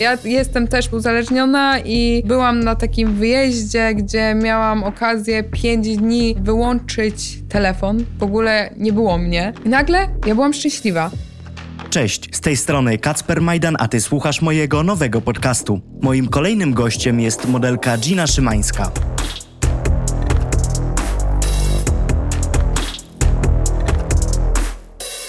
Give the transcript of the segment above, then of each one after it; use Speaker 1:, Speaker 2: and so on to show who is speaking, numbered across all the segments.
Speaker 1: Ja jestem też uzależniona i byłam na takim wyjeździe, gdzie miałam okazję pięć dni wyłączyć telefon. W ogóle nie było mnie. I nagle ja byłam szczęśliwa.
Speaker 2: Cześć, z tej strony Kacper Majdan, a ty słuchasz mojego nowego podcastu. Moim kolejnym gościem jest modelka Gina Szymańska.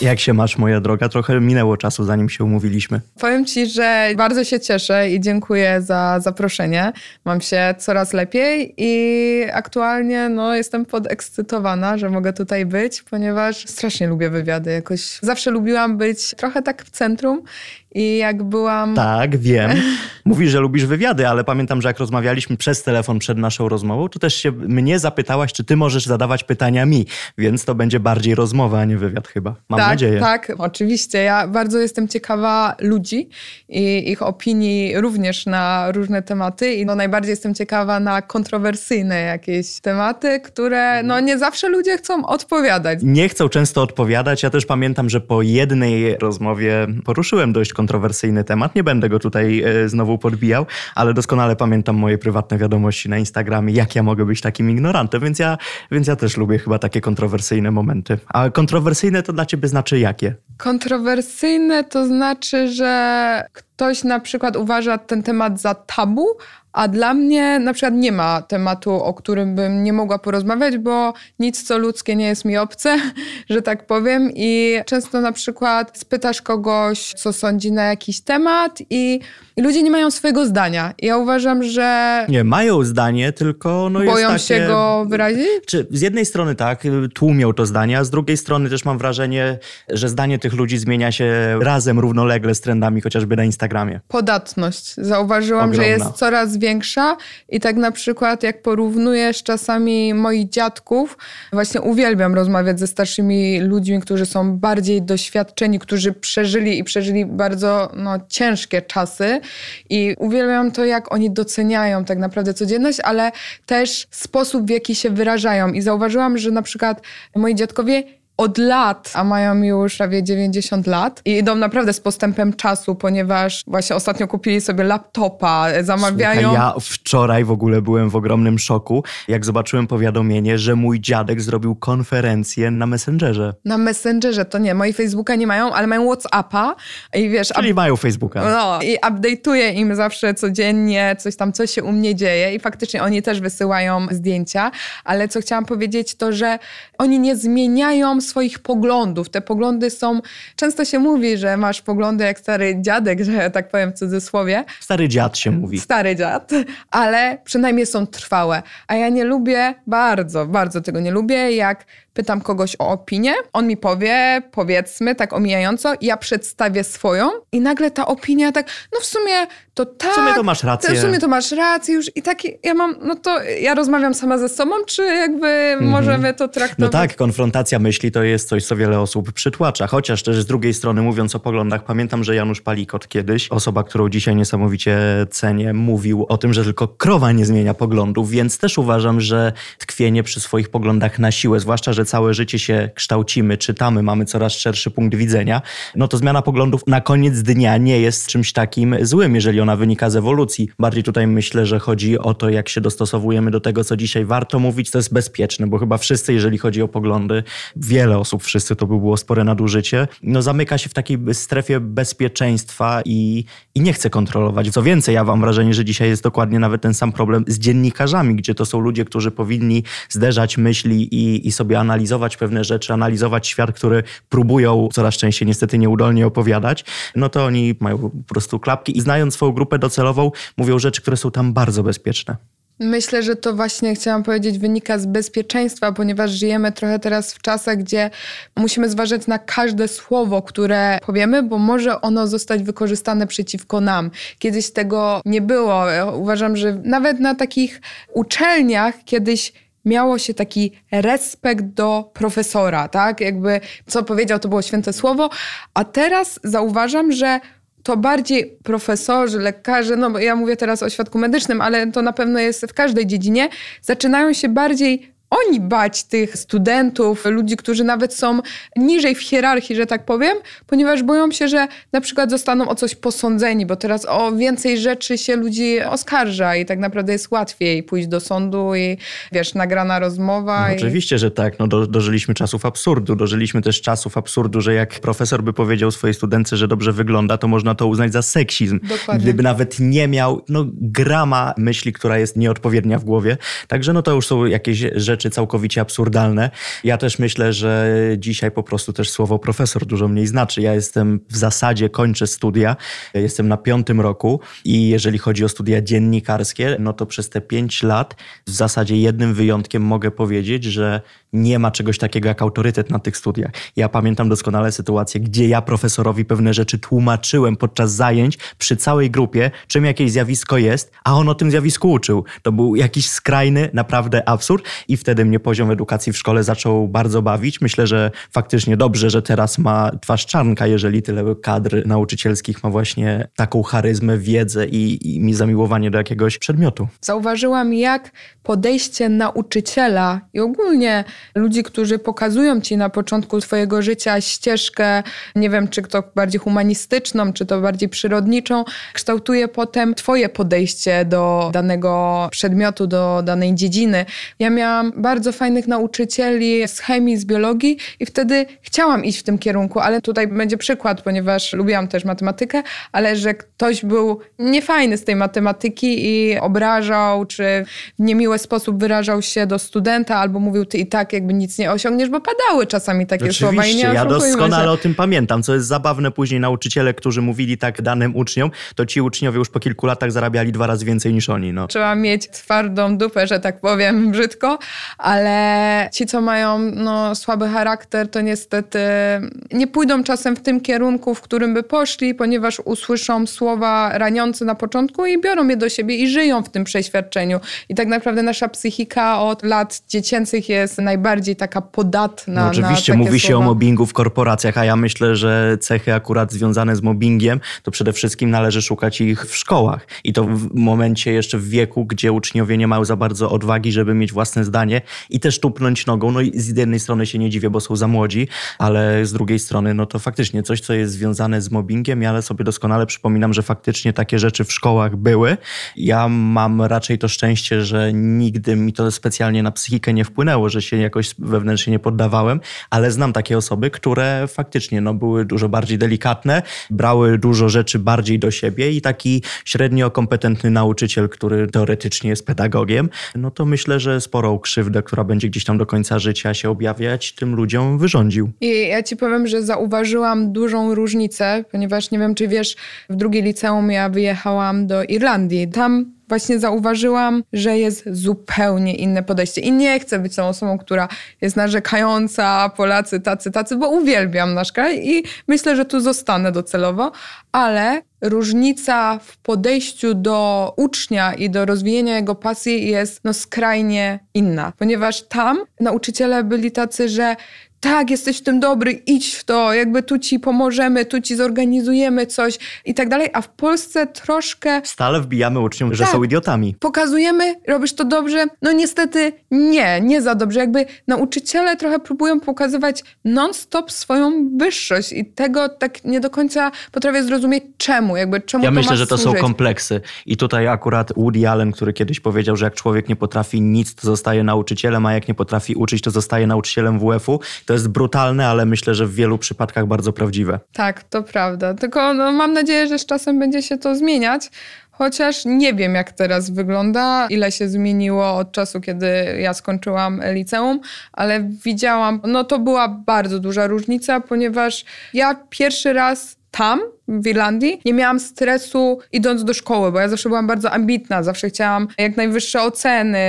Speaker 2: Jak się masz, moja droga? Trochę minęło czasu, zanim się umówiliśmy.
Speaker 1: Powiem Ci, że bardzo się cieszę i dziękuję za zaproszenie. Mam się coraz lepiej i aktualnie no, jestem podekscytowana, że mogę tutaj być, ponieważ strasznie lubię wywiady. Jakoś zawsze lubiłam być trochę tak w centrum i jak byłam.
Speaker 2: Tak, wiem. Mówisz, że lubisz wywiady, ale pamiętam, że jak rozmawialiśmy przez telefon przed naszą rozmową, to też się mnie zapytałaś, czy ty możesz zadawać pytania mi, więc to będzie bardziej rozmowa, a nie wywiad chyba. Mam
Speaker 1: tak,
Speaker 2: nadzieję.
Speaker 1: Tak, oczywiście. Ja bardzo jestem ciekawa ludzi i ich opinii również na różne tematy i no najbardziej jestem ciekawa na kontrowersyjne jakieś tematy, które no nie zawsze ludzie chcą odpowiadać.
Speaker 2: Nie chcą często odpowiadać. Ja też pamiętam, że po jednej rozmowie poruszyłem dość kontrowersyjny temat. Nie będę go tutaj e, znowu podbijał, ale doskonale pamiętam moje prywatne wiadomości na Instagramie, jak ja mogę być takim ignorantem, więc ja, więc ja też lubię chyba takie kontrowersyjne momenty. A kontrowersyjne to dla ciebie znaczy jakie?
Speaker 1: Kontrowersyjne to znaczy, że ktoś na przykład uważa ten temat za tabu, a dla mnie na przykład nie ma tematu, o którym bym nie mogła porozmawiać, bo nic co ludzkie nie jest mi obce, że tak powiem. I często na przykład spytasz kogoś, co sądzi na jakiś temat i, i ludzie nie mają swojego zdania. Ja uważam, że...
Speaker 2: Nie, mają zdanie, tylko no
Speaker 1: Boją
Speaker 2: takie...
Speaker 1: się go wyrazić?
Speaker 2: Czy z jednej strony tak, tłumią to zdanie, a z drugiej strony też mam wrażenie, że zdanie tych ludzi zmienia się razem równolegle z trendami chociażby na Instagramie.
Speaker 1: Podatność. Zauważyłam, Ogromna. że jest coraz większa. I tak na przykład jak porównujesz czasami moich dziadków, właśnie uwielbiam rozmawiać ze starszymi ludźmi, którzy są bardziej doświadczeni, którzy przeżyli i przeżyli bardzo no, ciężkie czasy. I uwielbiam to, jak oni doceniają tak naprawdę codzienność, ale też sposób, w jaki się wyrażają. I zauważyłam, że na przykład moi dziadkowie od lat, a mają już prawie 90 lat i idą naprawdę z postępem czasu, ponieważ właśnie ostatnio kupili sobie laptopa, zamawiają...
Speaker 2: Słuchaj, ja wczoraj w ogóle byłem w ogromnym szoku, jak zobaczyłem powiadomienie, że mój dziadek zrobił konferencję na Messengerze.
Speaker 1: Na Messengerze to nie, moi Facebooka nie mają, ale mają Whatsappa i wiesz...
Speaker 2: Czyli mają Facebooka.
Speaker 1: No i update'uję im zawsze codziennie coś tam, co się u mnie dzieje i faktycznie oni też wysyłają zdjęcia, ale co chciałam powiedzieć to, że oni nie zmieniają swoich poglądów. Te poglądy są, często się mówi, że masz poglądy jak stary dziadek, że tak powiem w cudzysłowie.
Speaker 2: Stary dziad się mówi.
Speaker 1: Stary dziad, ale przynajmniej są trwałe. A ja nie lubię, bardzo, bardzo tego nie lubię, jak pytam kogoś o opinię, on mi powie, powiedzmy, tak omijająco, ja przedstawię swoją i nagle ta opinia tak, no w sumie to tak.
Speaker 2: W sumie to masz rację.
Speaker 1: W sumie to masz rację już i taki, ja mam, no to ja rozmawiam sama ze sobą, czy jakby mhm. możemy to traktować?
Speaker 2: No tak, konfrontacja myśli to jest coś, co wiele osób przytłacza, chociaż też z drugiej strony mówiąc o poglądach, pamiętam, że Janusz Palikot kiedyś, osoba, którą dzisiaj niesamowicie cenię, mówił o tym, że tylko krowa nie zmienia poglądów, więc też uważam, że tkwienie przy swoich poglądach na siłę, zwłaszcza, że że całe życie się kształcimy, czytamy, mamy coraz szerszy punkt widzenia, no to zmiana poglądów na koniec dnia nie jest czymś takim złym, jeżeli ona wynika z ewolucji. Bardziej tutaj myślę, że chodzi o to, jak się dostosowujemy do tego, co dzisiaj warto mówić, to jest bezpieczne, bo chyba wszyscy, jeżeli chodzi o poglądy, wiele osób, wszyscy to by było spore nadużycie, no zamyka się w takiej strefie bezpieczeństwa i, i nie chce kontrolować. Co więcej, ja mam wrażenie, że dzisiaj jest dokładnie nawet ten sam problem z dziennikarzami, gdzie to są ludzie, którzy powinni zderzać myśli i, i sobie analizować analizować pewne rzeczy, analizować świat, który próbują coraz częściej niestety nieudolnie opowiadać, no to oni mają po prostu klapki i znając swoją grupę docelową, mówią rzeczy, które są tam bardzo bezpieczne.
Speaker 1: Myślę, że to właśnie chciałam powiedzieć, wynika z bezpieczeństwa, ponieważ żyjemy trochę teraz w czasach, gdzie musimy zważać na każde słowo, które powiemy, bo może ono zostać wykorzystane przeciwko nam. Kiedyś tego nie było. Uważam, że nawet na takich uczelniach kiedyś miało się taki respekt do profesora, tak? Jakby co powiedział, to było święte słowo, a teraz zauważam, że to bardziej profesorzy, lekarze, no bo ja mówię teraz o świadku medycznym, ale to na pewno jest w każdej dziedzinie, zaczynają się bardziej oni bać tych studentów, ludzi, którzy nawet są niżej w hierarchii, że tak powiem, ponieważ boją się, że na przykład zostaną o coś posądzeni, bo teraz o więcej rzeczy się ludzi oskarża i tak naprawdę jest łatwiej pójść do sądu i wiesz, nagrana rozmowa.
Speaker 2: No,
Speaker 1: i...
Speaker 2: Oczywiście, że tak. No, do, dożyliśmy czasów absurdu. Dożyliśmy też czasów absurdu, że jak profesor by powiedział swojej studentce, że dobrze wygląda, to można to uznać za seksizm. Dokładnie. Gdyby nawet nie miał no, grama myśli, która jest nieodpowiednia w głowie. Także no to już są jakieś rzeczy całkowicie absurdalne. Ja też myślę, że dzisiaj po prostu też słowo profesor dużo mniej znaczy. Ja jestem w zasadzie, kończę studia, jestem na piątym roku i jeżeli chodzi o studia dziennikarskie, no to przez te pięć lat w zasadzie jednym wyjątkiem mogę powiedzieć, że nie ma czegoś takiego jak autorytet na tych studiach. Ja pamiętam doskonale sytuację, gdzie ja profesorowi pewne rzeczy tłumaczyłem podczas zajęć przy całej grupie, czym jakieś zjawisko jest, a on o tym zjawisku uczył. To był jakiś skrajny, naprawdę absurd i wtedy mnie poziom edukacji w szkole zaczął bardzo bawić. Myślę, że faktycznie dobrze, że teraz ma twarz czarnka, jeżeli tyle kadr nauczycielskich ma właśnie taką charyzmę, wiedzę i, i mi zamiłowanie do jakiegoś przedmiotu.
Speaker 1: Zauważyłam, jak podejście nauczyciela i ogólnie ludzi, którzy pokazują ci na początku swojego życia ścieżkę, nie wiem, czy to bardziej humanistyczną, czy to bardziej przyrodniczą, kształtuje potem twoje podejście do danego przedmiotu, do danej dziedziny. Ja miałam bardzo fajnych nauczycieli z chemii, z biologii i wtedy chciałam iść w tym kierunku, ale tutaj będzie przykład, ponieważ lubiłam też matematykę, ale że ktoś był niefajny z tej matematyki i obrażał, czy w niemiły sposób wyrażał się do studenta, albo mówił ty i tak jakby nic nie osiągniesz, bo padały czasami takie
Speaker 2: Oczywiście,
Speaker 1: słowa i nie
Speaker 2: ja doskonale się. o tym pamiętam, co jest zabawne później nauczyciele, którzy mówili tak danym uczniom, to ci uczniowie już po kilku latach zarabiali dwa razy więcej niż oni. No.
Speaker 1: Trzeba mieć twardą dupę, że tak powiem brzydko, ale ci, co mają no, słaby charakter, to niestety nie pójdą czasem w tym kierunku, w którym by poszli, ponieważ usłyszą słowa raniące na początku i biorą je do siebie i żyją w tym przeświadczeniu. I tak naprawdę nasza psychika od lat dziecięcych jest najbardziej taka podatna.
Speaker 2: No oczywiście mówi
Speaker 1: się
Speaker 2: słowa. o mobbingu w korporacjach, a ja myślę, że cechy akurat związane z mobbingiem, to przede wszystkim należy szukać ich w szkołach. I to w momencie jeszcze w wieku, gdzie uczniowie nie mają za bardzo odwagi, żeby mieć własne zdanie i też tupnąć nogą. No i z jednej strony się nie dziwię, bo są za młodzi, ale z drugiej strony, no to faktycznie coś, co jest związane z mobbingiem, ja ale sobie doskonale przypominam, że faktycznie takie rzeczy w szkołach były. Ja mam raczej to szczęście, że nigdy mi to specjalnie na psychikę nie wpłynęło, że się jakoś wewnętrznie nie poddawałem, ale znam takie osoby, które faktycznie no, były dużo bardziej delikatne, brały dużo rzeczy bardziej do siebie i taki średnio kompetentny nauczyciel, który teoretycznie jest pedagogiem, no to myślę, że sporą krzywdę, która będzie gdzieś tam do końca życia się objawiać, tym ludziom wyrządził.
Speaker 1: I ja ci powiem, że zauważyłam dużą różnicę, ponieważ nie wiem, czy wiesz, w drugiej liceum ja wyjechałam do Irlandii. Tam właśnie zauważyłam, że jest zupełnie inne podejście. I nie chcę być tą osobą, która jest narzekająca, Polacy tacy, tacy, bo uwielbiam nasz kraj i myślę, że tu zostanę docelowo, ale różnica w podejściu do ucznia i do rozwijania jego pasji jest no skrajnie inna, ponieważ tam nauczyciele byli tacy, że tak, jesteś w tym dobry, idź w to, jakby tu ci pomożemy, tu ci zorganizujemy coś i tak dalej, a w Polsce troszkę...
Speaker 2: Stale wbijamy uczniom, że tak, są idiotami.
Speaker 1: Pokazujemy, robisz to dobrze, no niestety nie, nie za dobrze. Jakby nauczyciele trochę próbują pokazywać non-stop swoją wyższość i tego tak nie do końca potrafię zrozumieć czemu, jakby czemu
Speaker 2: Ja myślę, że to
Speaker 1: służyć.
Speaker 2: są kompleksy i tutaj akurat Woody Allen, który kiedyś powiedział, że jak człowiek nie potrafi nic, to zostaje nauczycielem, a jak nie potrafi uczyć, to zostaje nauczycielem WF-u. To jest brutalne, ale myślę, że w wielu przypadkach bardzo prawdziwe.
Speaker 1: Tak, to prawda. Tylko no, mam nadzieję, że z czasem będzie się to zmieniać. Chociaż nie wiem, jak teraz wygląda, ile się zmieniło od czasu, kiedy ja skończyłam liceum, ale widziałam, no to była bardzo duża różnica, ponieważ ja pierwszy raz tam, w Irlandii, nie miałam stresu idąc do szkoły, bo ja zawsze byłam bardzo ambitna, zawsze chciałam jak najwyższe oceny,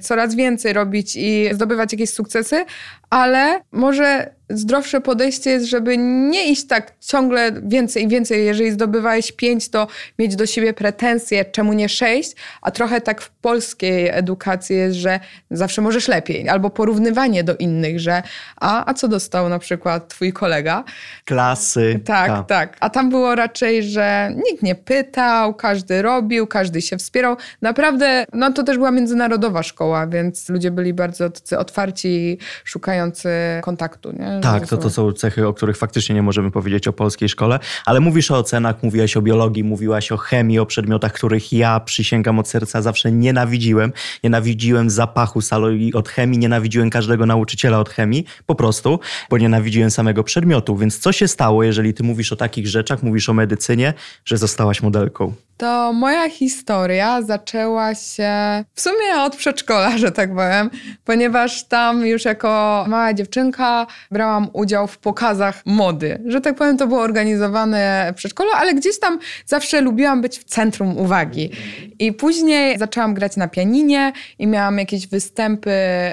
Speaker 1: coraz więcej robić i zdobywać jakieś sukcesy, ale może zdrowsze podejście jest, żeby nie iść tak ciągle więcej i więcej. Jeżeli zdobywałeś pięć, to mieć do siebie pretensje, czemu nie sześć, a trochę tak w polskiej edukacji jest, że zawsze możesz lepiej, albo porównywanie do innych, że a, a co dostał na przykład twój kolega?
Speaker 2: Klasy.
Speaker 1: Tak, tak, tak. A tam było raczej, że nikt nie pytał, każdy robił, każdy się wspierał. Naprawdę, no to też była międzynarodowa szkoła, więc ludzie byli bardzo otwarci, szukający kontaktu. Nie?
Speaker 2: Tak, to, to są cechy, o których faktycznie nie możemy powiedzieć o polskiej szkole, ale mówisz o ocenach, mówiłaś o biologii, mówiłaś o chemii, o przedmiotach, których ja przysięgam od serca zawsze nienawidziłem. Nienawidziłem zapachu saloi od chemii, nienawidziłem każdego nauczyciela od chemii, po prostu, bo nienawidziłem samego przedmiotu. Więc co się stało, jeżeli ty mówisz o takich rzeczach, mówisz o medycynie, że zostałaś modelką?
Speaker 1: To moja historia zaczęła się w sumie od przedszkola, że tak powiem, ponieważ tam już jako mała dziewczynka brałam udział w pokazach mody. Że tak powiem, to było organizowane w przedszkolu, ale gdzieś tam zawsze lubiłam być w centrum uwagi. I później zaczęłam grać na pianinie i miałam jakieś występy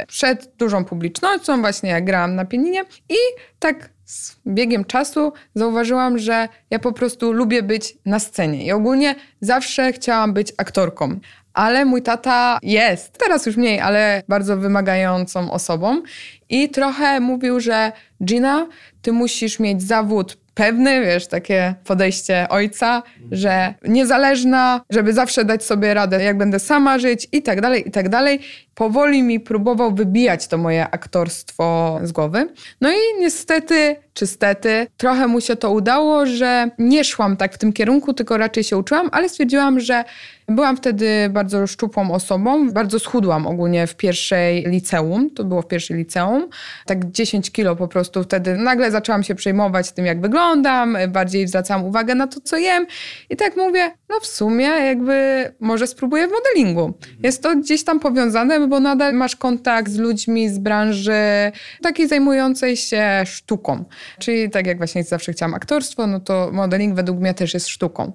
Speaker 1: przed dużą publicznością, właśnie jak grałam na pianinie i tak z biegiem czasu zauważyłam, że ja po prostu lubię być na scenie i ogólnie zawsze chciałam być aktorką. Ale mój tata jest, teraz już mniej, ale bardzo wymagającą osobą i trochę mówił, że Gina, ty musisz mieć zawód pewny, wiesz, takie podejście ojca, że niezależna, żeby zawsze dać sobie radę, jak będę sama żyć i tak dalej, i tak dalej. Powoli mi próbował wybijać to moje aktorstwo z głowy. No i niestety, czy stety, trochę mu się to udało, że nie szłam tak w tym kierunku, tylko raczej się uczyłam, ale stwierdziłam, że byłam wtedy bardzo szczupłą osobą, bardzo schudłam ogólnie w pierwszej liceum, to było w pierwszej liceum, tak 10 kilo po prostu wtedy nagle zaczęłam się przejmować tym, jak wyglądam, bardziej zwracałam uwagę na to, co jem i tak mówię, no w sumie jakby może spróbuję w modelingu. Jest to gdzieś tam powiązane, bo nadal masz kontakt z ludźmi z branży takiej zajmującej się sztuką. Czyli tak jak właśnie zawsze chciałam aktorstwo, no to modeling według mnie też jest sztuką.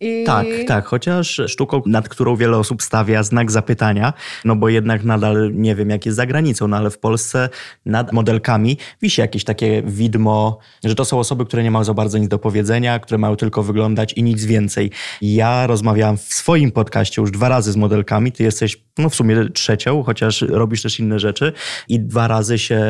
Speaker 2: I... Tak, tak, chociaż sztuką, nad którą wiele osób stawia znak zapytania, no bo jednak nadal nie wiem, jak jest za granicą, no ale w Polsce nad modelkami wisi jakieś takie widmo, że to są osoby, które nie mają za bardzo nic do powiedzenia, które mają tylko wyglądać i nic więcej. Ja rozmawiałam w swoim podcaście już dwa razy z modelkami, ty jesteś no w sumie trzecią, chociaż robisz też inne rzeczy i dwa razy się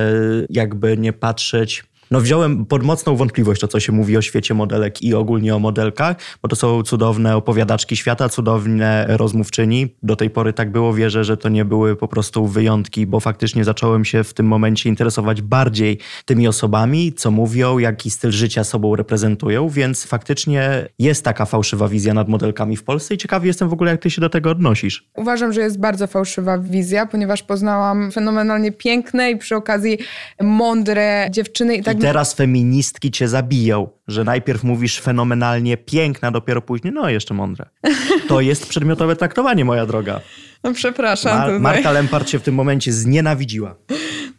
Speaker 2: jakby nie patrzeć no wziąłem pod mocną wątpliwość to, co się mówi o świecie modelek i ogólnie o modelkach, bo to są cudowne opowiadaczki świata, cudowne rozmówczyni. Do tej pory tak było, wierzę, że to nie były po prostu wyjątki, bo faktycznie zacząłem się w tym momencie interesować bardziej tymi osobami, co mówią, jaki styl życia sobą reprezentują, więc faktycznie jest taka fałszywa wizja nad modelkami w Polsce i ciekawy jestem w ogóle, jak ty się do tego odnosisz.
Speaker 1: Uważam, że jest bardzo fałszywa wizja, ponieważ poznałam fenomenalnie piękne i przy okazji mądre dziewczyny i tak
Speaker 2: teraz feministki cię zabiją, że najpierw mówisz fenomenalnie piękna, dopiero później, no jeszcze mądre. To jest przedmiotowe traktowanie, moja droga.
Speaker 1: No przepraszam.
Speaker 2: Mar Marta Lempart się w tym momencie znienawidziła.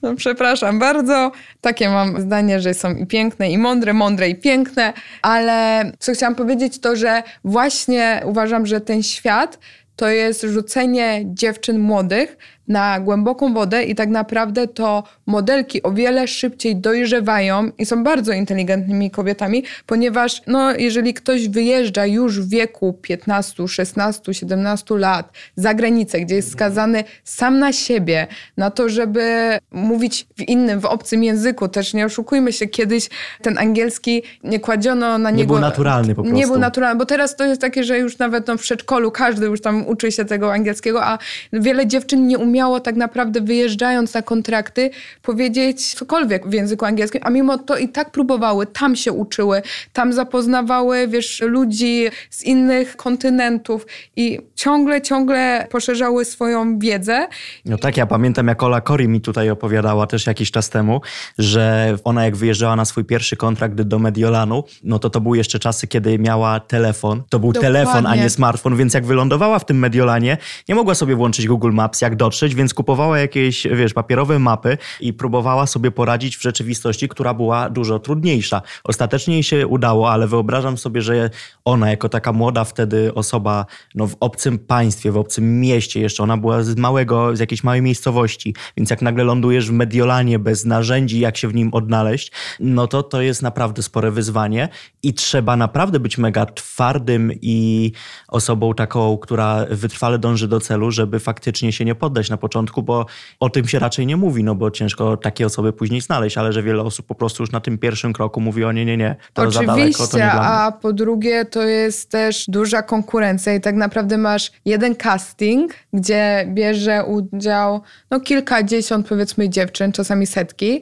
Speaker 1: No przepraszam bardzo. Takie mam zdanie, że są i piękne, i mądre, mądre i piękne, ale co chciałam powiedzieć to, że właśnie uważam, że ten świat to jest rzucenie dziewczyn młodych na głęboką wodę i tak naprawdę to modelki o wiele szybciej dojrzewają i są bardzo inteligentnymi kobietami, ponieważ no, jeżeli ktoś wyjeżdża już w wieku 15, 16, 17 lat za granicę, gdzie jest skazany sam na siebie, na to, żeby mówić w innym, w obcym języku, też nie oszukujmy się, kiedyś ten angielski nie kładziono na niego...
Speaker 2: Nie był naturalny po prostu.
Speaker 1: Nie był naturalny, bo teraz to jest takie, że już nawet no, w przedszkolu każdy już tam uczy się tego angielskiego, a wiele dziewczyn nie umiało miało tak naprawdę wyjeżdżając na kontrakty powiedzieć cokolwiek w języku angielskim, a mimo to i tak próbowały, tam się uczyły, tam zapoznawały, wiesz, ludzi z innych kontynentów i ciągle, ciągle poszerzały swoją wiedzę.
Speaker 2: No tak, ja pamiętam jak Ola Cori mi tutaj opowiadała też jakiś czas temu, że ona jak wyjeżdżała na swój pierwszy kontrakt do Mediolanu, no to to były jeszcze czasy, kiedy miała telefon. To był Dokładnie. telefon, a nie smartfon, więc jak wylądowała w tym Mediolanie, nie mogła sobie włączyć Google Maps, jak dotrzeć więc kupowała jakieś, wiesz, papierowe mapy i próbowała sobie poradzić w rzeczywistości, która była dużo trudniejsza. Ostatecznie jej się udało, ale wyobrażam sobie, że ona jako taka młoda wtedy osoba no, w obcym państwie, w obcym mieście jeszcze, ona była z małego, z jakiejś małej miejscowości, więc jak nagle lądujesz w Mediolanie bez narzędzi, jak się w nim odnaleźć, no to to jest naprawdę spore wyzwanie i trzeba naprawdę być mega twardym i osobą taką, która wytrwale dąży do celu, żeby faktycznie się nie poddać na początku, bo o tym się raczej nie mówi, no bo ciężko takie osoby później znaleźć, ale że wiele osób po prostu już na tym pierwszym kroku mówi o nie, nie, nie, to
Speaker 1: Oczywiście,
Speaker 2: za daleko, to nie dla
Speaker 1: a po drugie to jest też duża konkurencja i tak naprawdę masz jeden casting, gdzie bierze udział no kilkadziesiąt powiedzmy dziewczyn, czasami setki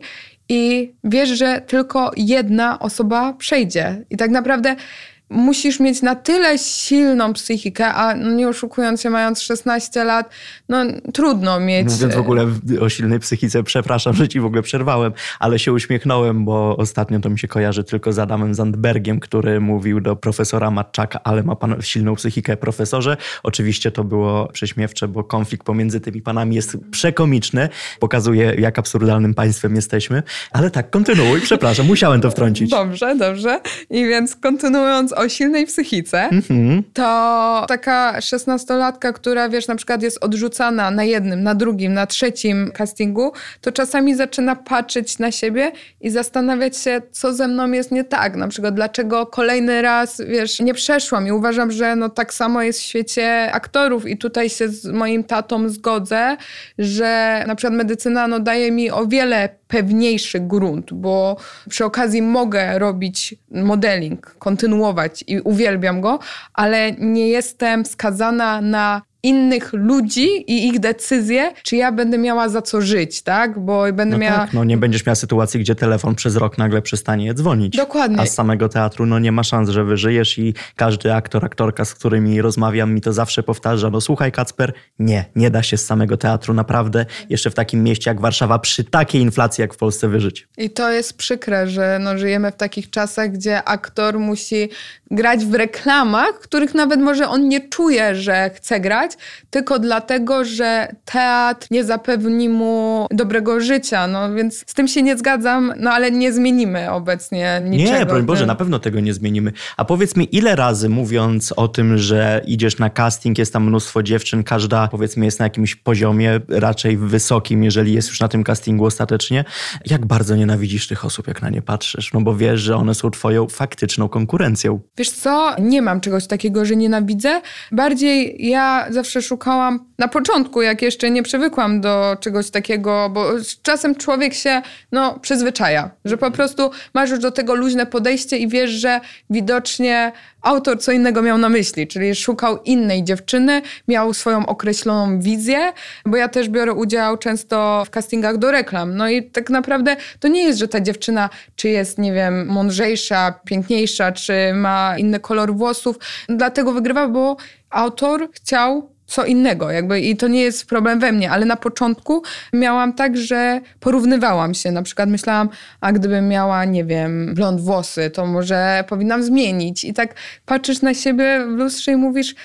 Speaker 1: i wiesz, że tylko jedna osoba przejdzie. I tak naprawdę musisz mieć na tyle silną psychikę, a nie oszukując się, mając 16 lat, no trudno mieć.
Speaker 2: Mówiąc w ogóle o silnej psychice, przepraszam, że ci w ogóle przerwałem, ale się uśmiechnąłem, bo ostatnio to mi się kojarzy tylko z Adamem Zandbergiem, który mówił do profesora Matczaka, ale ma pan silną psychikę, profesorze. Oczywiście to było prześmiewcze, bo konflikt pomiędzy tymi panami jest przekomiczny, pokazuje jak absurdalnym państwem jesteśmy, ale tak, kontynuuj, przepraszam, musiałem to wtrącić.
Speaker 1: Dobrze, dobrze. I więc kontynuując o silnej psychice, mm-hmm. to taka szesnastolatka, która wiesz, na przykład jest odrzucana na jednym, na drugim, na trzecim castingu, to czasami zaczyna patrzeć na siebie i zastanawiać się, co ze mną jest nie tak. Na przykład, dlaczego kolejny raz, wiesz, nie przeszłam i uważam, że no tak samo jest w świecie aktorów i tutaj się z moim tatą zgodzę, że na przykład medycyna no, daje mi o wiele pewniejszy grunt, bo przy okazji mogę robić modeling, kontynuować i uwielbiam go, ale nie jestem skazana na innych ludzi i ich decyzje, czy ja będę miała za co żyć, tak? Bo będę
Speaker 2: no
Speaker 1: miała...
Speaker 2: Tak, no nie będziesz miała sytuacji, gdzie telefon przez rok nagle przestanie dzwonić.
Speaker 1: Dokładnie.
Speaker 2: A z samego teatru no nie ma szans, że wyżyjesz i każdy aktor, aktorka, z którymi rozmawiam, mi to zawsze powtarza, no słuchaj Kacper, nie, nie da się z samego teatru naprawdę jeszcze w takim mieście jak Warszawa przy takiej inflacji jak w Polsce wyżyć.
Speaker 1: I to jest przykre, że no żyjemy w takich czasach, gdzie aktor musi grać w reklamach, których nawet może on nie czuje, że chce grać, tylko dlatego, że teatr nie zapewni mu dobrego życia. No więc z tym się nie zgadzam, no ale nie zmienimy obecnie niczego.
Speaker 2: Nie, broń Boże, na pewno tego nie zmienimy. A powiedz mi, ile razy mówiąc o tym, że idziesz na casting, jest tam mnóstwo dziewczyn, każda powiedzmy jest na jakimś poziomie raczej wysokim, jeżeli jest już na tym castingu ostatecznie, jak bardzo nienawidzisz tych osób, jak na nie patrzysz? No bo wiesz, że one są twoją faktyczną konkurencją.
Speaker 1: Wiesz co, nie mam czegoś takiego, że nienawidzę. Bardziej ja zawsze szukałam na początku, jak jeszcze nie przywykłam do czegoś takiego, bo czasem człowiek się no, przyzwyczaja, że po prostu masz już do tego luźne podejście i wiesz, że widocznie autor co innego miał na myśli, czyli szukał innej dziewczyny, miał swoją określoną wizję, bo ja też biorę udział często w castingach do reklam. No i tak naprawdę to nie jest, że ta dziewczyna czy jest, nie wiem, mądrzejsza, piękniejsza, czy ma inny kolor włosów, dlatego wygrywa, bo autor chciał co innego, jakby i to nie jest problem we mnie, ale na początku miałam tak, że porównywałam się, na przykład myślałam, a gdybym miała, nie wiem, blond włosy, to może powinnam zmienić i tak patrzysz na siebie w lustrze i mówisz,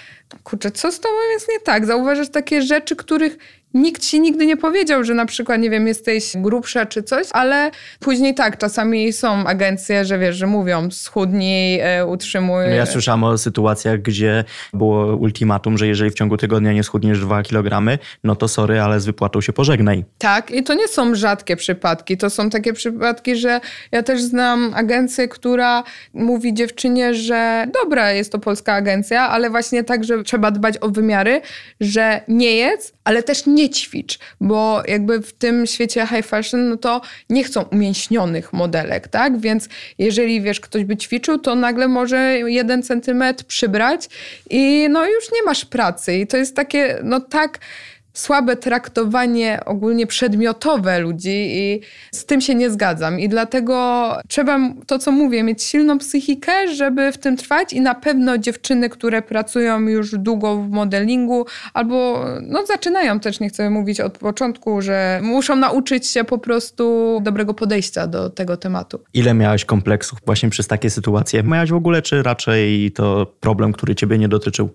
Speaker 1: kurczę, co z tobą jest nie tak? Zauważasz takie rzeczy, których nikt ci nigdy nie powiedział, że na przykład, nie wiem, jesteś grubsza czy coś, ale później tak, czasami są agencje, że wiesz, że mówią schudnij, e, utrzymuj.
Speaker 2: Ja słyszałam o sytuacjach, gdzie było ultimatum, że jeżeli w ciągu tygodnia nie schudniesz 2 kg, no to sorry, ale z wypłatą się pożegnaj.
Speaker 1: Tak, i to nie są rzadkie przypadki. To są takie przypadki, że ja też znam agencję, która mówi dziewczynie, że dobra, jest to polska agencja, ale właśnie tak, że trzeba dbać o wymiary, że nie jedz, ale też nie ćwicz, bo jakby w tym świecie high fashion, no to nie chcą umięśnionych modelek, tak? Więc jeżeli, wiesz, ktoś by ćwiczył, to nagle może jeden centymetr przybrać i no już nie masz pracy. I to jest takie, no tak słabe traktowanie ogólnie przedmiotowe ludzi i z tym się nie zgadzam. I dlatego trzeba, to co mówię, mieć silną psychikę, żeby w tym trwać i na pewno dziewczyny, które pracują już długo w modelingu albo no, zaczynają też, nie chcę mówić od początku, że muszą nauczyć się po prostu dobrego podejścia do tego tematu.
Speaker 2: Ile miałaś kompleksów właśnie przez takie sytuacje? Miałaś w ogóle, czy raczej to problem, który ciebie nie dotyczył?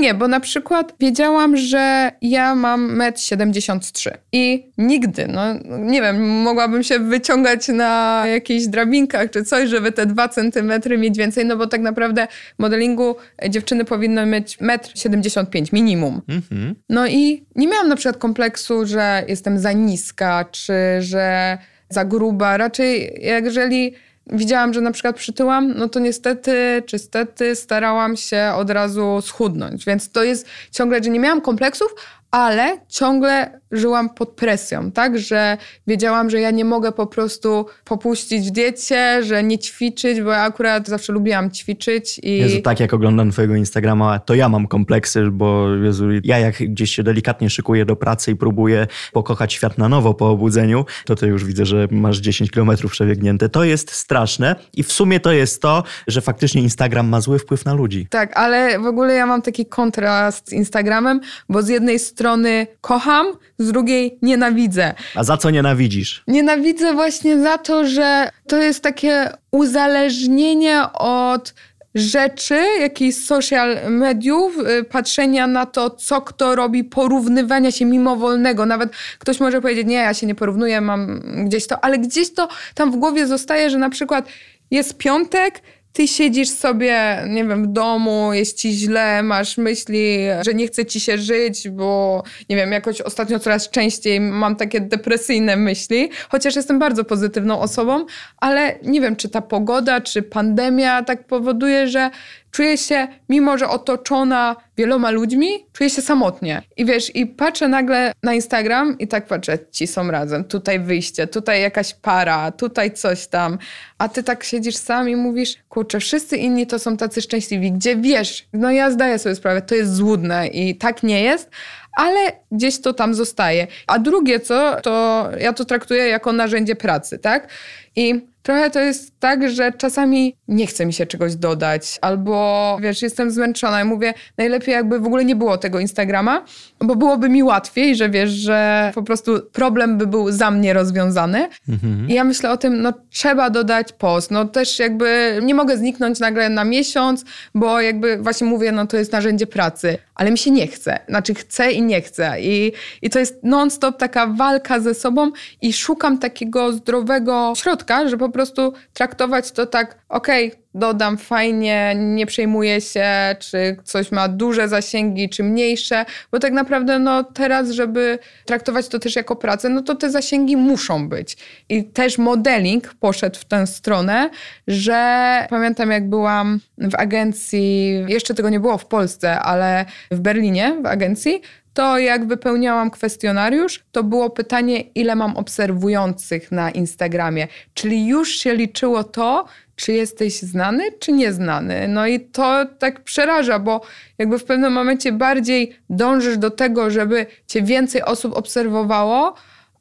Speaker 1: Nie, bo na przykład wiedziałam, że ja mam 1,73 m i nigdy, no nie wiem, mogłabym się wyciągać na jakichś drabinkach czy coś, żeby te 2 centymetry mieć więcej, no bo tak naprawdę w modelingu dziewczyny powinny mieć 1,75 m minimum. Mhm. No i nie miałam na przykład kompleksu, że jestem za niska, czy że za gruba. Raczej jeżeli widziałam, że na przykład przytyłam, no to niestety czy stety starałam się od razu schudnąć. Więc to jest ciągle, że nie miałam kompleksów, ale ciągle żyłam pod presją, tak? Że wiedziałam, że ja nie mogę po prostu popuścić w diecie, że nie ćwiczyć, bo ja akurat zawsze lubiłam ćwiczyć i...
Speaker 2: Jezu, tak jak oglądam twojego Instagrama, to ja mam kompleksy, bo Jezu, ja jak gdzieś się delikatnie szykuję do pracy i próbuję pokochać świat na nowo po obudzeniu, to ty już widzę, że masz 10 kilometrów przebiegnięte. To jest straszne i w sumie to jest to, że faktycznie Instagram ma zły wpływ na ludzi.
Speaker 1: Tak, ale w ogóle ja mam taki kontrast z Instagramem, bo z jednej strony kocham, z drugiej nienawidzę.
Speaker 2: A za co nienawidzisz?
Speaker 1: Nienawidzę właśnie za to, że to jest takie uzależnienie od rzeczy, jakichś social mediów, y, patrzenia na to, co kto robi, porównywania się mimowolnego. Nawet ktoś może powiedzieć, nie, ja się nie porównuję, mam gdzieś to, ale gdzieś to tam w głowie zostaje, że na przykład jest piątek, ty siedzisz sobie, nie wiem, w domu, jest ci źle, masz myśli, że nie chce ci się żyć, bo nie wiem, jakoś ostatnio coraz częściej mam takie depresyjne myśli, chociaż jestem bardzo pozytywną osobą, ale nie wiem, czy ta pogoda, czy pandemia tak powoduje, że czuję się, mimo że otoczona wieloma ludźmi, czuję się samotnie. I wiesz, i patrzę nagle na Instagram i tak patrzę, ci są razem, tutaj wyjście, tutaj jakaś para, tutaj coś tam. A ty tak siedzisz sam i mówisz, kurczę, wszyscy inni to są tacy szczęśliwi, gdzie wiesz, no ja zdaję sobie sprawę, to jest złudne i tak nie jest, ale gdzieś to tam zostaje. A drugie co, to ja to traktuję jako narzędzie pracy, tak? I trochę to jest tak, że czasami nie chce mi się czegoś dodać, albo wiesz, jestem zmęczona i mówię, najlepiej jakby w ogóle nie było tego Instagrama, bo byłoby mi łatwiej, że wiesz, że po prostu problem by był za mnie rozwiązany. Mhm. I ja myślę o tym, no trzeba dodać post. No też jakby nie mogę zniknąć nagle na miesiąc, bo jakby właśnie mówię, no to jest narzędzie pracy, ale mi się nie chce. Znaczy chcę i nie chcę. I, i to jest non-stop taka walka ze sobą i szukam takiego zdrowego środka, że po prostu traktować to tak, okej, okay, dodam fajnie, nie przejmuję się, czy coś ma duże zasięgi, czy mniejsze, bo tak naprawdę no teraz, żeby traktować to też jako pracę, no to te zasięgi muszą być. I też modeling poszedł w tę stronę, że pamiętam jak byłam w agencji, jeszcze tego nie było w Polsce, ale w Berlinie w agencji, to jak wypełniałam kwestionariusz, to było pytanie, ile mam obserwujących na Instagramie. Czyli już się liczyło to, czy jesteś znany, czy nieznany. No i to tak przeraża, bo jakby w pewnym momencie bardziej dążysz do tego, żeby cię więcej osób obserwowało,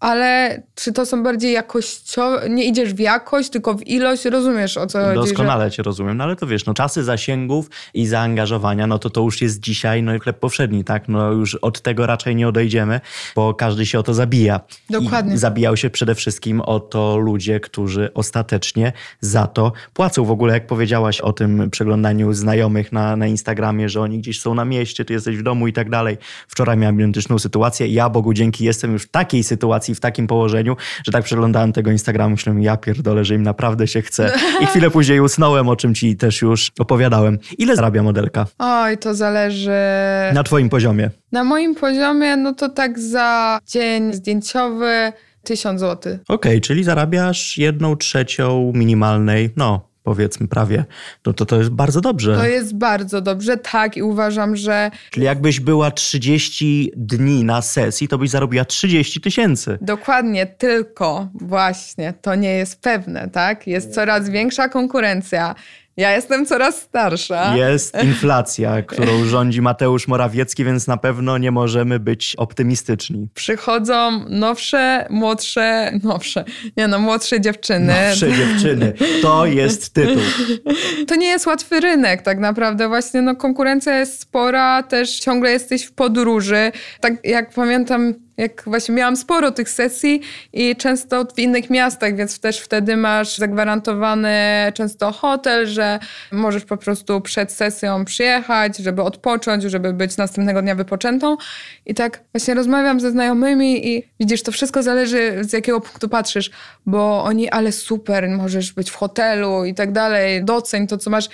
Speaker 1: ale czy to są bardziej jakościowe, nie idziesz w jakość, tylko w ilość, rozumiesz o co
Speaker 2: chodzi? Doskonale że... cię rozumiem, no ale to wiesz, no czasy zasięgów i zaangażowania, no to to już jest dzisiaj, no i chleb powszedni, tak? No już od tego raczej nie odejdziemy, bo każdy się o to zabija.
Speaker 1: Dokładnie.
Speaker 2: I zabijał się przede wszystkim o to ludzie, którzy ostatecznie za to płacą. W ogóle jak powiedziałaś o tym przeglądaniu znajomych na, na Instagramie, że oni gdzieś są na mieście, ty jesteś w domu i tak dalej. Wczoraj miałem identyczną sytuację. Ja Bogu dzięki jestem już w takiej sytuacji, w takim położeniu, że tak przeglądałem tego Instagramu, myślałem, ja pierdolę, że im naprawdę się chce. I chwilę później usnąłem, o czym ci też już opowiadałem. Ile zarabia modelka?
Speaker 1: Oj, to zależy...
Speaker 2: Na twoim poziomie?
Speaker 1: Na moim poziomie, no to tak za dzień zdjęciowy 1000 zł. Okej,
Speaker 2: okay, czyli zarabiasz jedną trzecią minimalnej, no powiedzmy prawie, no to to jest bardzo dobrze.
Speaker 1: To jest bardzo dobrze, tak i uważam, że...
Speaker 2: Czyli jakbyś była 30 dni na sesji, to byś zarobiła 30 tysięcy.
Speaker 1: Dokładnie, tylko właśnie to nie jest pewne, tak? Jest coraz większa konkurencja ja jestem coraz starsza.
Speaker 2: Jest inflacja, którą rządzi Mateusz Morawiecki, więc na pewno nie możemy być optymistyczni.
Speaker 1: Przychodzą nowsze, młodsze, nowsze, nie no, młodsze dziewczyny.
Speaker 2: Nowsze dziewczyny. To jest tytuł.
Speaker 1: To nie jest łatwy rynek tak naprawdę. Właśnie no, konkurencja jest spora, też ciągle jesteś w podróży. Tak jak pamiętam Jak właśnie miałam sporo tych sesji i często w innych miastach, więc też wtedy masz zagwarantowany często hotel, że możesz po prostu przed sesją przyjechać, żeby odpocząć, żeby być następnego dnia wypoczętą. I tak właśnie rozmawiam ze znajomymi i widzisz, to wszystko zależy z jakiego punktu patrzysz, bo oni, ale super, możesz być w hotelu i tak dalej, doceń to, co masz.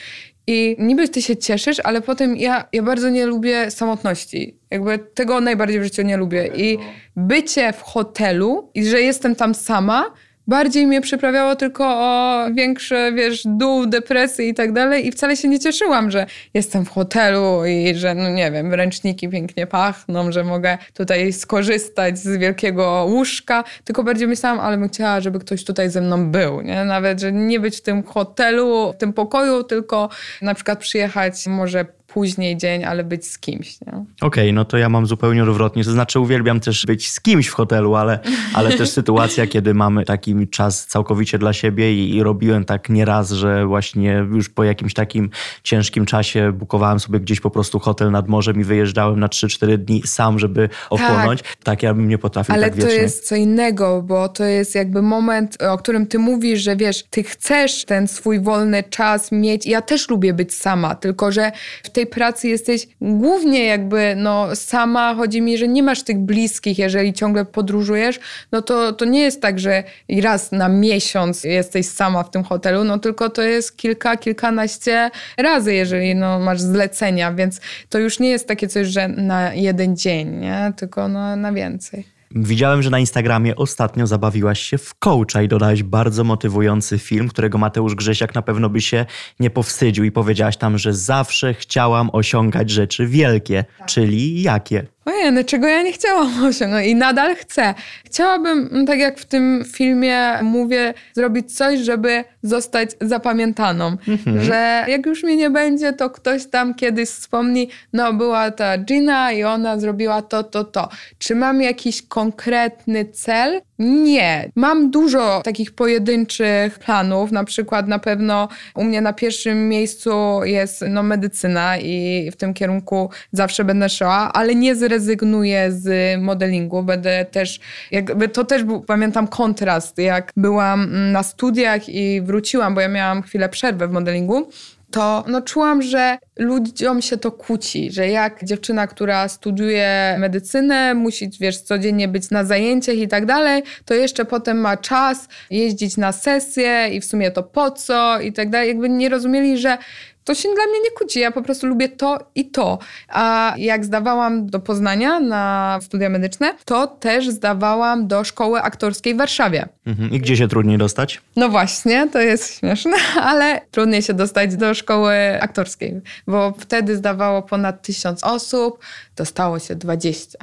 Speaker 1: I niby ty się cieszysz, ale potem ja, ja bardzo nie lubię samotności. Jakby tego najbardziej w życiu nie lubię. I bycie w hotelu i że jestem tam sama, bardziej mnie przyprawiało tylko o większe, wiesz, dół, depresji i tak dalej i wcale się nie cieszyłam, że jestem w hotelu i że, no nie wiem, ręczniki pięknie pachną, że mogę tutaj skorzystać z wielkiego łóżka, tylko bardziej myślałam, ale bym chciała, żeby ktoś tutaj ze mną był, nie? Nawet, że nie być w tym hotelu, w tym pokoju, tylko na przykład przyjechać może później dzień, ale być z kimś. Okej,
Speaker 2: okay, no to ja mam zupełnie odwrotnie. To znaczy uwielbiam też być z kimś w hotelu, ale, ale też sytuacja, kiedy mamy taki czas całkowicie dla siebie i, i robiłem tak nieraz, że właśnie już po jakimś takim ciężkim czasie bukowałem sobie gdzieś po prostu hotel nad morzem i wyjeżdżałem na 3-4 dni sam, żeby ochłonąć. Tak, tak ja bym nie potrafił
Speaker 1: ale
Speaker 2: tak wiecznie.
Speaker 1: Ale to jest co innego, bo to jest jakby moment, o którym ty mówisz, że wiesz, ty chcesz ten swój wolny czas mieć. Ja też lubię być sama, tylko że w tej tej pracy jesteś głównie jakby no, sama. Chodzi mi, że nie masz tych bliskich, jeżeli ciągle podróżujesz, no to, to nie jest tak, że raz na miesiąc jesteś sama w tym hotelu, no tylko to jest kilka, kilkanaście razy, jeżeli no, masz zlecenia, więc to już nie jest takie coś, że na jeden dzień, nie? tylko no, na więcej.
Speaker 2: Widziałem, że na Instagramie ostatnio zabawiłaś się w coacha i dodałaś bardzo motywujący film, którego Mateusz Grzesiak na pewno by się nie powstydził i powiedziałaś tam, że zawsze chciałam osiągać rzeczy wielkie, tak. czyli jakie?
Speaker 1: Ojej, no czego ja nie chciałam osiągnąć i nadal chcę. Chciałabym, no tak jak w tym filmie mówię, zrobić coś, żeby zostać zapamiętaną. Mhm. Że jak już mnie nie będzie, to ktoś tam kiedyś wspomni, no była ta Gina i ona zrobiła to, to, to. Czy mam jakiś konkretny cel? Nie. Mam dużo takich pojedynczych planów. Na przykład na pewno u mnie na pierwszym miejscu jest no, medycyna i w tym kierunku zawsze będę szła, ale nie zrezygnuję z modelingu. Będę też, jakby to też był, pamiętam kontrast, jak byłam na studiach i wróciłam, bo ja miałam chwilę przerwę w modelingu to no, czułam, że ludziom się to kłóci, że jak dziewczyna, która studiuje medycynę, musi, wiesz, codziennie być na zajęciach i tak dalej, to jeszcze potem ma czas jeździć na sesje i w sumie to po co i tak dalej. Jakby nie rozumieli, że to się dla mnie nie kłóci. Ja po prostu lubię to i to. A jak zdawałam do Poznania na studia medyczne, to też zdawałam do szkoły aktorskiej w Warszawie.
Speaker 2: Mhm. I gdzie się trudniej dostać?
Speaker 1: No właśnie, to jest śmieszne, ale trudniej się dostać do szkoły aktorskiej, bo wtedy zdawało ponad tysiąc osób, dostało się 20.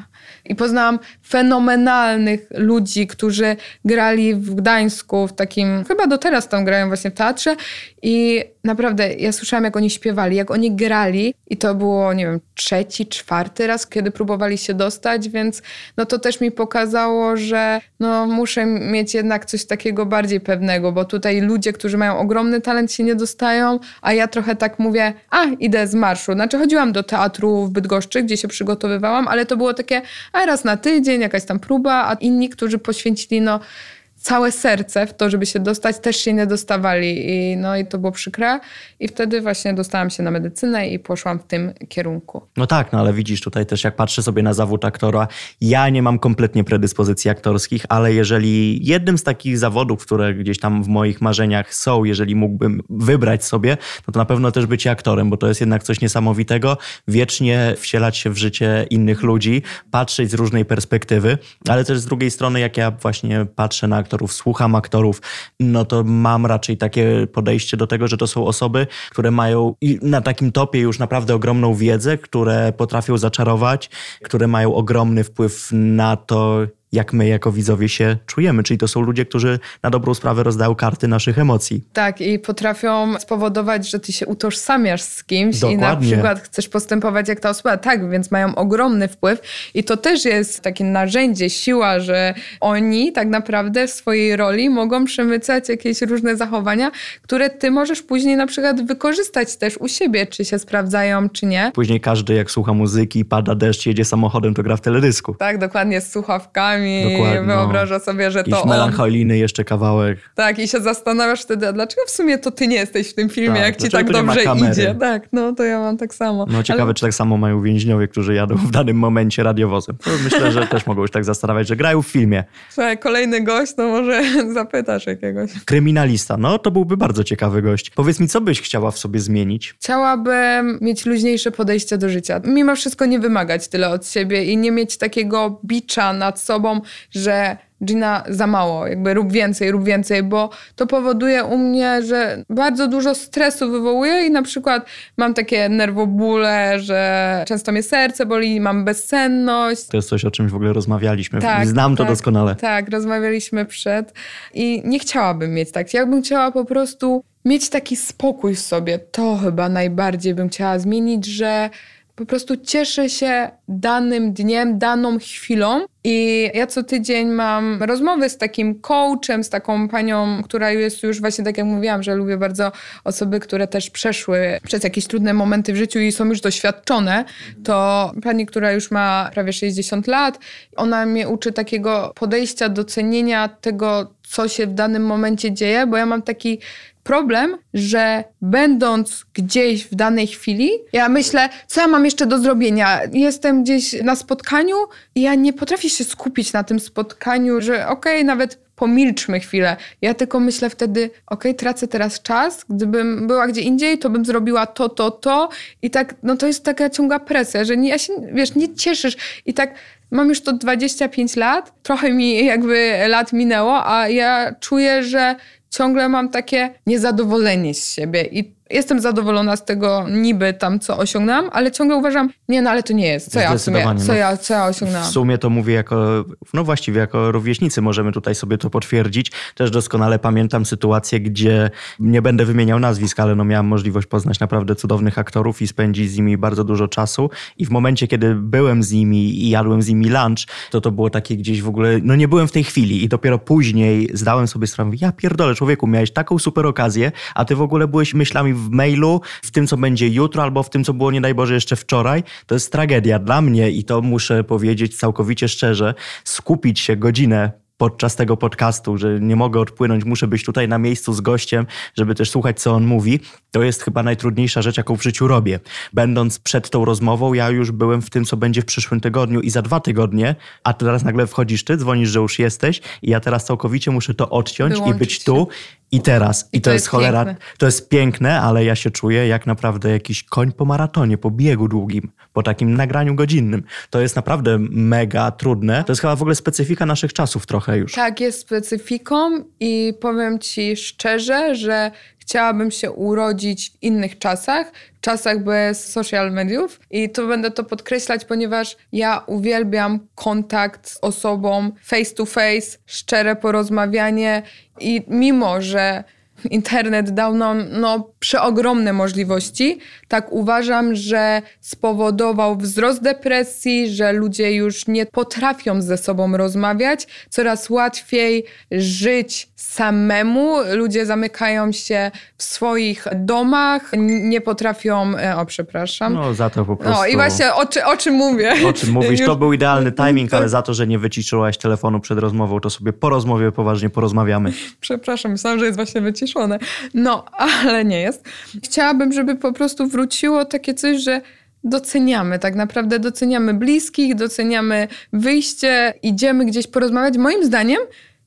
Speaker 1: I poznałam fenomenalnych ludzi, którzy grali w Gdańsku, w takim, chyba do teraz tam grają właśnie w teatrze. I naprawdę ja słyszałam, jak oni śpiewali, jak oni grali. I to było, nie wiem, trzeci, czwarty raz, kiedy próbowali się dostać, więc no to też mi pokazało, że no muszę mieć jednak coś takiego bardziej pewnego, bo tutaj ludzie, którzy mają ogromny talent się nie dostają, a ja trochę tak mówię, a idę z marszu. Znaczy chodziłam do teatru w Bydgoszczy, gdzie się przygotowywałam, ale to było takie, a raz na tydzień, jakaś tam próba, a inni, którzy poświęcili no całe serce w to, żeby się dostać, też się nie dostawali. I, no i to było przykre. I wtedy właśnie dostałam się na medycynę i poszłam w tym kierunku.
Speaker 2: No tak, no ale widzisz tutaj też, jak patrzę sobie na zawód aktora, ja nie mam kompletnie predyspozycji aktorskich, ale jeżeli jednym z takich zawodów, które gdzieś tam w moich marzeniach są, jeżeli mógłbym wybrać sobie, no to na pewno też być aktorem, bo to jest jednak coś niesamowitego. Wiecznie wcielać się w życie innych ludzi, patrzeć z różnej perspektywy, ale też z drugiej strony, jak ja właśnie patrzę na aktorów, słucham aktorów, no to mam raczej takie podejście do tego, że to są osoby, które mają na takim topie już naprawdę ogromną wiedzę, które potrafią zaczarować, które mają ogromny wpływ na to, jak my jako widzowie się czujemy. Czyli to są ludzie, którzy na dobrą sprawę rozdają karty naszych emocji.
Speaker 1: Tak, i potrafią spowodować, że ty się utożsamiasz z kimś Dokładnie. i na przykład chcesz postępować jak ta osoba. Tak, więc mają ogromny wpływ i to też jest takie narzędzie, siła, że oni tak naprawdę w swojej roli mogą przemycać jakieś różne zachowania, które ty możesz później na przykład wykorzystać też u siebie, czy się sprawdzają, czy nie.
Speaker 2: Później każdy jak słucha muzyki, pada deszcz, jedzie samochodem, to gra w teledysku.
Speaker 1: Tak, dokładnie, z słuchawkami Dokładnie, no. wyobraża sobie, że to
Speaker 2: melancholijny jeszcze kawałek.
Speaker 1: Tak, i się zastanawiasz wtedy, a dlaczego w sumie to ty nie jesteś w tym filmie, tak, jak ci tak dobrze idzie. Tak, no to ja mam tak samo.
Speaker 2: No ciekawe, Ale... czy tak samo mają więźniowie, którzy jadą w danym momencie radiowozem. To myślę, że też mogą już tak zastanawiać, że grają w filmie.
Speaker 1: Słuchaj, kolejny gość, to może zapytasz jakiegoś.
Speaker 2: Kryminalista, no to byłby bardzo ciekawy gość. Powiedz mi, co byś chciała w sobie zmienić?
Speaker 1: Chciałabym mieć luźniejsze podejście do życia. Mimo wszystko nie wymagać tyle od siebie i nie mieć takiego bicza nad sobą, że Gina za mało, jakby rób więcej, rób więcej, bo to powoduje u mnie, że bardzo dużo stresu wywołuje i na przykład mam takie nerwobóle, że często mnie serce boli, mam bezsenność.
Speaker 2: To jest coś, o czymś w ogóle rozmawialiśmy. Tak, Znam to
Speaker 1: tak,
Speaker 2: doskonale.
Speaker 1: Tak, rozmawialiśmy przed i nie chciałabym mieć tak. Ja bym chciała po prostu mieć taki spokój w sobie. To chyba najbardziej bym chciała zmienić, że po prostu cieszę się danym dniem, daną chwilą. I ja co tydzień mam rozmowy z takim coachem, z taką panią, która jest już właśnie tak jak mówiłam, że lubię bardzo osoby, które też przeszły przez jakieś trudne momenty w życiu i są już doświadczone. To pani, która już ma prawie 60 lat, ona mnie uczy takiego podejścia, docenienia tego, co się w danym momencie dzieje, bo ja mam taki problem, że będąc gdzieś w danej chwili, ja myślę, co ja mam jeszcze do zrobienia. Jestem gdzieś na spotkaniu i ja nie potrafię się skupić na tym spotkaniu, że okej, okay, nawet pomilczmy chwilę. Ja tylko myślę wtedy, okej, okay, tracę teraz czas, gdybym była gdzie indziej, to bym zrobiła to, to, to i tak, no to jest taka ciąga presja, że nie, ja się, wiesz, nie cieszysz i tak mam już to 25 lat, trochę mi jakby lat minęło, a ja czuję, że ciągle mam takie niezadowolenie z siebie i jestem zadowolona z tego niby tam, co osiągnęłam, ale ciągle uważam, nie, no ale to nie jest. Co ja w sumie, co, no, ja, co ja osiągnęłam?
Speaker 2: W sumie to mówię jako, no właściwie jako rówieśnicy możemy tutaj sobie to potwierdzić. Też doskonale pamiętam sytuację, gdzie nie będę wymieniał nazwisk, ale no miałam możliwość poznać naprawdę cudownych aktorów i spędzić z nimi bardzo dużo czasu i w momencie, kiedy byłem z nimi i jadłem z nimi lunch, to to było takie gdzieś w ogóle, no nie byłem w tej chwili i dopiero później zdałem sobie sprawę, ja pierdolę człowieku, miałeś taką super okazję, a ty w ogóle byłeś myślami w mailu, w tym, co będzie jutro, albo w tym, co było, nie daj Boże, jeszcze wczoraj, to jest tragedia dla mnie i to muszę powiedzieć całkowicie szczerze, skupić się godzinę podczas tego podcastu, że nie mogę odpłynąć, muszę być tutaj na miejscu z gościem, żeby też słuchać, co on mówi, to jest chyba najtrudniejsza rzecz, jaką w życiu robię. Będąc przed tą rozmową, ja już byłem w tym, co będzie w przyszłym tygodniu i za dwa tygodnie, a teraz nagle wchodzisz ty, dzwonisz, że już jesteś i ja teraz całkowicie muszę to odciąć Wyłączyć i być tu i teraz. I, I to, to, jest, jest cholera, piękne. to jest piękne, ale ja się czuję jak naprawdę jakiś koń po maratonie, po biegu długim, po takim nagraniu godzinnym. To jest naprawdę mega trudne. To jest chyba w ogóle specyfika naszych czasów trochę już.
Speaker 1: Tak, jest specyfiką i powiem ci szczerze, że chciałabym się urodzić w innych czasach, czasach bez social mediów i to będę to podkreślać, ponieważ ja uwielbiam kontakt z osobą face to face, szczere porozmawianie i mimo, że internet dał nam no, przeogromne możliwości. Tak uważam, że spowodował wzrost depresji, że ludzie już nie potrafią ze sobą rozmawiać, coraz łatwiej żyć samemu. Ludzie zamykają się w swoich domach, nie potrafią. E, o, przepraszam.
Speaker 2: No, za to po prostu.
Speaker 1: No i właśnie o, czy, o czym mówię.
Speaker 2: O czym mówisz? To był idealny timing, ale za to, że nie wyciszyłaś telefonu przed rozmową, to sobie po rozmowie poważnie porozmawiamy.
Speaker 1: Przepraszam, myślałam, że jest właśnie wyciszone. No, ale nie jest. Chciałabym, żeby po prostu wróciło takie coś, że doceniamy, tak naprawdę doceniamy bliskich, doceniamy wyjście, idziemy gdzieś porozmawiać. Moim zdaniem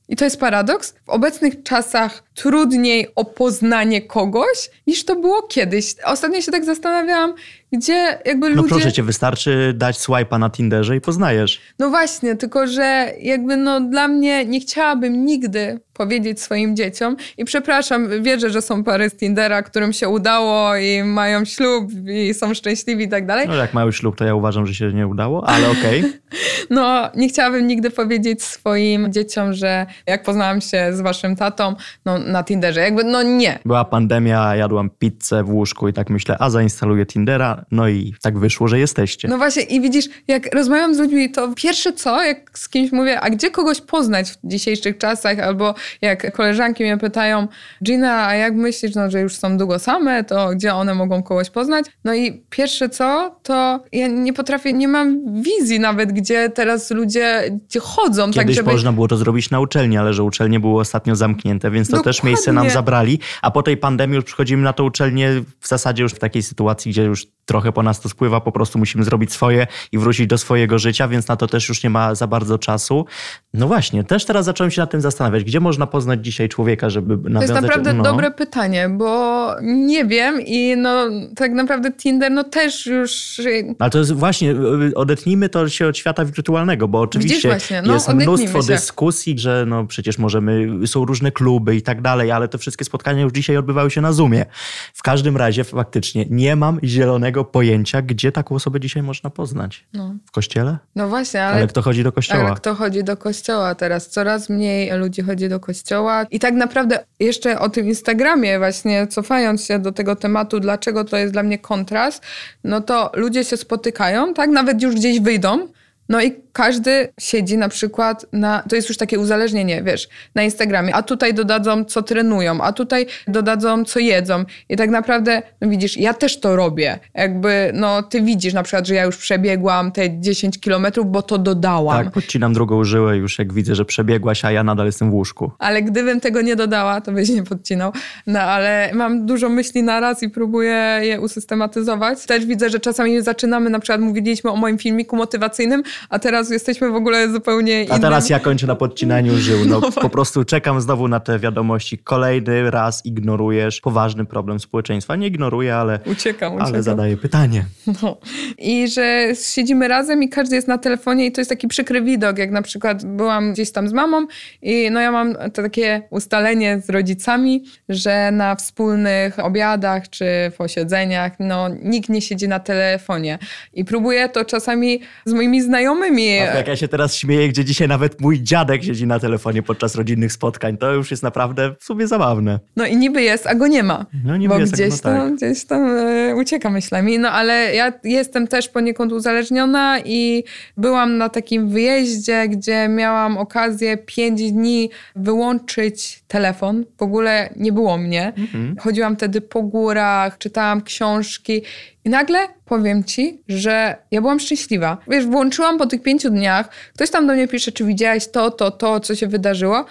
Speaker 1: i to jest paradoks. W obecnych czasach trudniej o poznanie kogoś niż to było kiedyś. Ostatnio się tak zastanawiałam, gdzie jakby no ludzie...
Speaker 2: No proszę cię, wystarczy dać swipe'a na Tinderze i poznajesz.
Speaker 1: No właśnie, tylko że jakby no dla mnie nie chciałabym nigdy powiedzieć swoim dzieciom i przepraszam, wierzę, że są pary z Tindera, którym się udało i mają ślub i są szczęśliwi i tak dalej.
Speaker 2: No jak mają ślub, to ja uważam, że się nie udało, ale okej. Okay.
Speaker 1: no nie chciałabym nigdy powiedzieć swoim dzieciom, że jak poznałam się z waszym tatą no, na Tinderze, jakby no nie.
Speaker 2: Była pandemia, jadłam pizzę w łóżku i tak myślę, a zainstaluję Tindera, no i tak wyszło, że jesteście.
Speaker 1: No właśnie i widzisz, jak rozmawiam z ludźmi, to pierwsze co, jak z kimś mówię, a gdzie kogoś poznać w dzisiejszych czasach, albo jak koleżanki mnie pytają, Gina, a jak myślisz, no, że już są długo same, to gdzie one mogą kogoś poznać? No i pierwsze co, to ja nie potrafię, nie mam wizji nawet, gdzie teraz ludzie chodzą.
Speaker 2: Tak, Kiedyś tak, żeby... można było to zrobić na uczelni, ale że uczelnie były ostatnio zamknięte, więc to Dokładnie. też miejsce nam zabrali, a po tej pandemii już przychodzimy na to uczelnię w zasadzie już w takiej sytuacji, gdzie już trochę po nas to spływa, po prostu musimy zrobić swoje i wrócić do swojego życia, więc na to też już nie ma za bardzo czasu. No właśnie, też teraz zacząłem się nad tym zastanawiać, gdzie można poznać dzisiaj człowieka, żeby nawiązać...
Speaker 1: To jest naprawdę no. dobre pytanie, bo nie wiem i no tak naprawdę Tinder no też już...
Speaker 2: Ale to jest właśnie, odetnijmy to się od świata wirtualnego, bo oczywiście no, jest mnóstwo się. dyskusji, że no przecież możemy, są różne kluby i tak dalej, ale te wszystkie spotkania już dzisiaj odbywały się na Zoomie. W każdym razie faktycznie nie mam zielonego pojęcia, gdzie taką osobę dzisiaj można poznać. No. W kościele?
Speaker 1: No właśnie, ale...
Speaker 2: Ale kto chodzi do kościoła?
Speaker 1: Ale kto chodzi do kościoła teraz? Coraz mniej ludzi chodzi do kościoła. I tak naprawdę jeszcze o tym Instagramie właśnie, cofając się do tego tematu, dlaczego to jest dla mnie kontrast, no to ludzie się spotykają, tak? Nawet już gdzieś wyjdą, no i każdy siedzi na przykład na, to jest już takie uzależnienie, wiesz, na Instagramie, a tutaj dodadzą, co trenują, a tutaj dodadzą, co jedzą. I tak naprawdę, no widzisz, ja też to robię. Jakby, no ty widzisz na przykład, że ja już przebiegłam te 10 kilometrów, bo to dodałam.
Speaker 2: Tak, podcinam drugą żyłę już, jak widzę, że przebiegłaś, a ja nadal jestem w łóżku.
Speaker 1: Ale gdybym tego nie dodała, to byś nie podcinał. No ale mam dużo myśli na raz i próbuję je usystematyzować. Też widzę, że czasami zaczynamy, na przykład mówiliśmy o moim filmiku motywacyjnym, a teraz jesteśmy w ogóle zupełnie innym.
Speaker 2: A teraz ja kończę na podcinaniu żył. No, no po prostu czekam znowu na te wiadomości. Kolejny raz ignorujesz poważny problem społeczeństwa. Nie ignoruję, ale,
Speaker 1: uciekam, uciekam.
Speaker 2: ale zadaję pytanie.
Speaker 1: No. I że siedzimy razem i każdy jest na telefonie i to jest taki przykry widok, jak na przykład byłam gdzieś tam z mamą i no ja mam to takie ustalenie z rodzicami, że na wspólnych obiadach czy posiedzeniach no nikt nie siedzi na telefonie. I próbuję to czasami z moimi znajomymi.
Speaker 2: A jak ja się teraz śmieję, gdzie dzisiaj nawet mój dziadek siedzi na telefonie podczas rodzinnych spotkań, to już jest naprawdę w sumie zabawne.
Speaker 1: No i niby jest, a go nie ma. No niby bo jest, gdzieś, no, tam, tak. gdzieś tam e, ucieka myślami. No ale ja jestem też poniekąd uzależniona i byłam na takim wyjeździe, gdzie miałam okazję pięć dni wyłączyć telefon. W ogóle nie było mnie. Mhm. Chodziłam wtedy po górach, czytałam książki i nagle powiem ci, że ja byłam szczęśliwa. Wiesz, włączyłam po tych pięciu dniach, ktoś tam do mnie pisze, czy widziałaś to, to, to, co się wydarzyło.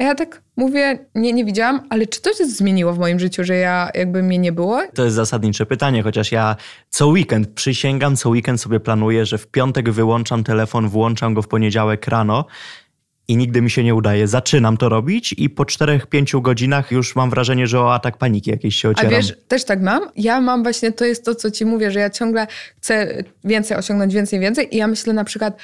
Speaker 1: A ja tak mówię, nie, nie widziałam, ale czy to się zmieniło w moim życiu, że ja jakby mnie nie było?
Speaker 2: To jest zasadnicze pytanie, chociaż ja co weekend, przysięgam, co weekend sobie planuję, że w piątek wyłączam telefon, włączam go w poniedziałek rano i nigdy mi się nie udaje. Zaczynam to robić i po 4-5 godzinach już mam wrażenie, że o atak paniki jakiejś się ocieram.
Speaker 1: A wiesz, też tak mam? Ja mam właśnie, to jest to, co ci mówię, że ja ciągle chcę więcej osiągnąć, więcej, więcej i ja myślę na przykład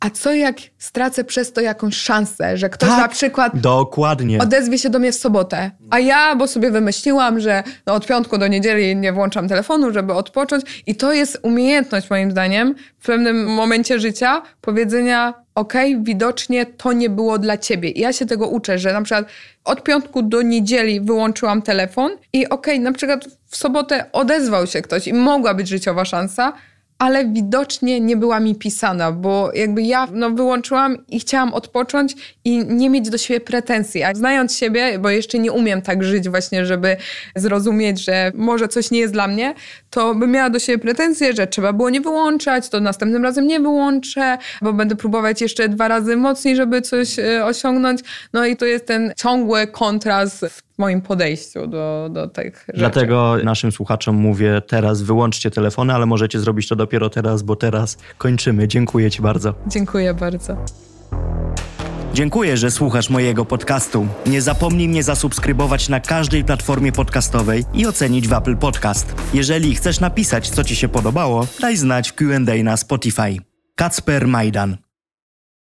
Speaker 1: a co jak stracę przez to jakąś szansę, że ktoś tak, na przykład
Speaker 2: dokładnie.
Speaker 1: odezwie się do mnie w sobotę, a ja, bo sobie wymyśliłam, że no od piątku do niedzieli nie włączam telefonu, żeby odpocząć i to jest umiejętność moim zdaniem w pewnym momencie życia powiedzenia okej, okay, widocznie to nie było dla ciebie. I ja się tego uczę, że na przykład od piątku do niedzieli wyłączyłam telefon i okej, okay, na przykład w sobotę odezwał się ktoś i mogła być życiowa szansa, ale widocznie nie była mi pisana, bo jakby ja no, wyłączyłam i chciałam odpocząć i nie mieć do siebie pretensji. A znając siebie, bo jeszcze nie umiem tak żyć właśnie, żeby zrozumieć, że może coś nie jest dla mnie, to bym miała do siebie pretensje, że trzeba było nie wyłączać, to następnym razem nie wyłączę, bo będę próbować jeszcze dwa razy mocniej, żeby coś e, osiągnąć. No i to jest ten ciągły kontrast w moim podejściu do, do tych rzeczy.
Speaker 2: Dlatego naszym słuchaczom mówię teraz wyłączcie telefony, ale możecie zrobić to dopiero teraz, bo teraz kończymy. Dziękuję Ci bardzo.
Speaker 1: Dziękuję bardzo.
Speaker 2: Dziękuję, że słuchasz mojego podcastu. Nie zapomnij mnie zasubskrybować na każdej platformie podcastowej i ocenić w Apple Podcast. Jeżeli chcesz napisać, co Ci się podobało, daj znać w Q&A na Spotify. Kacper Majdan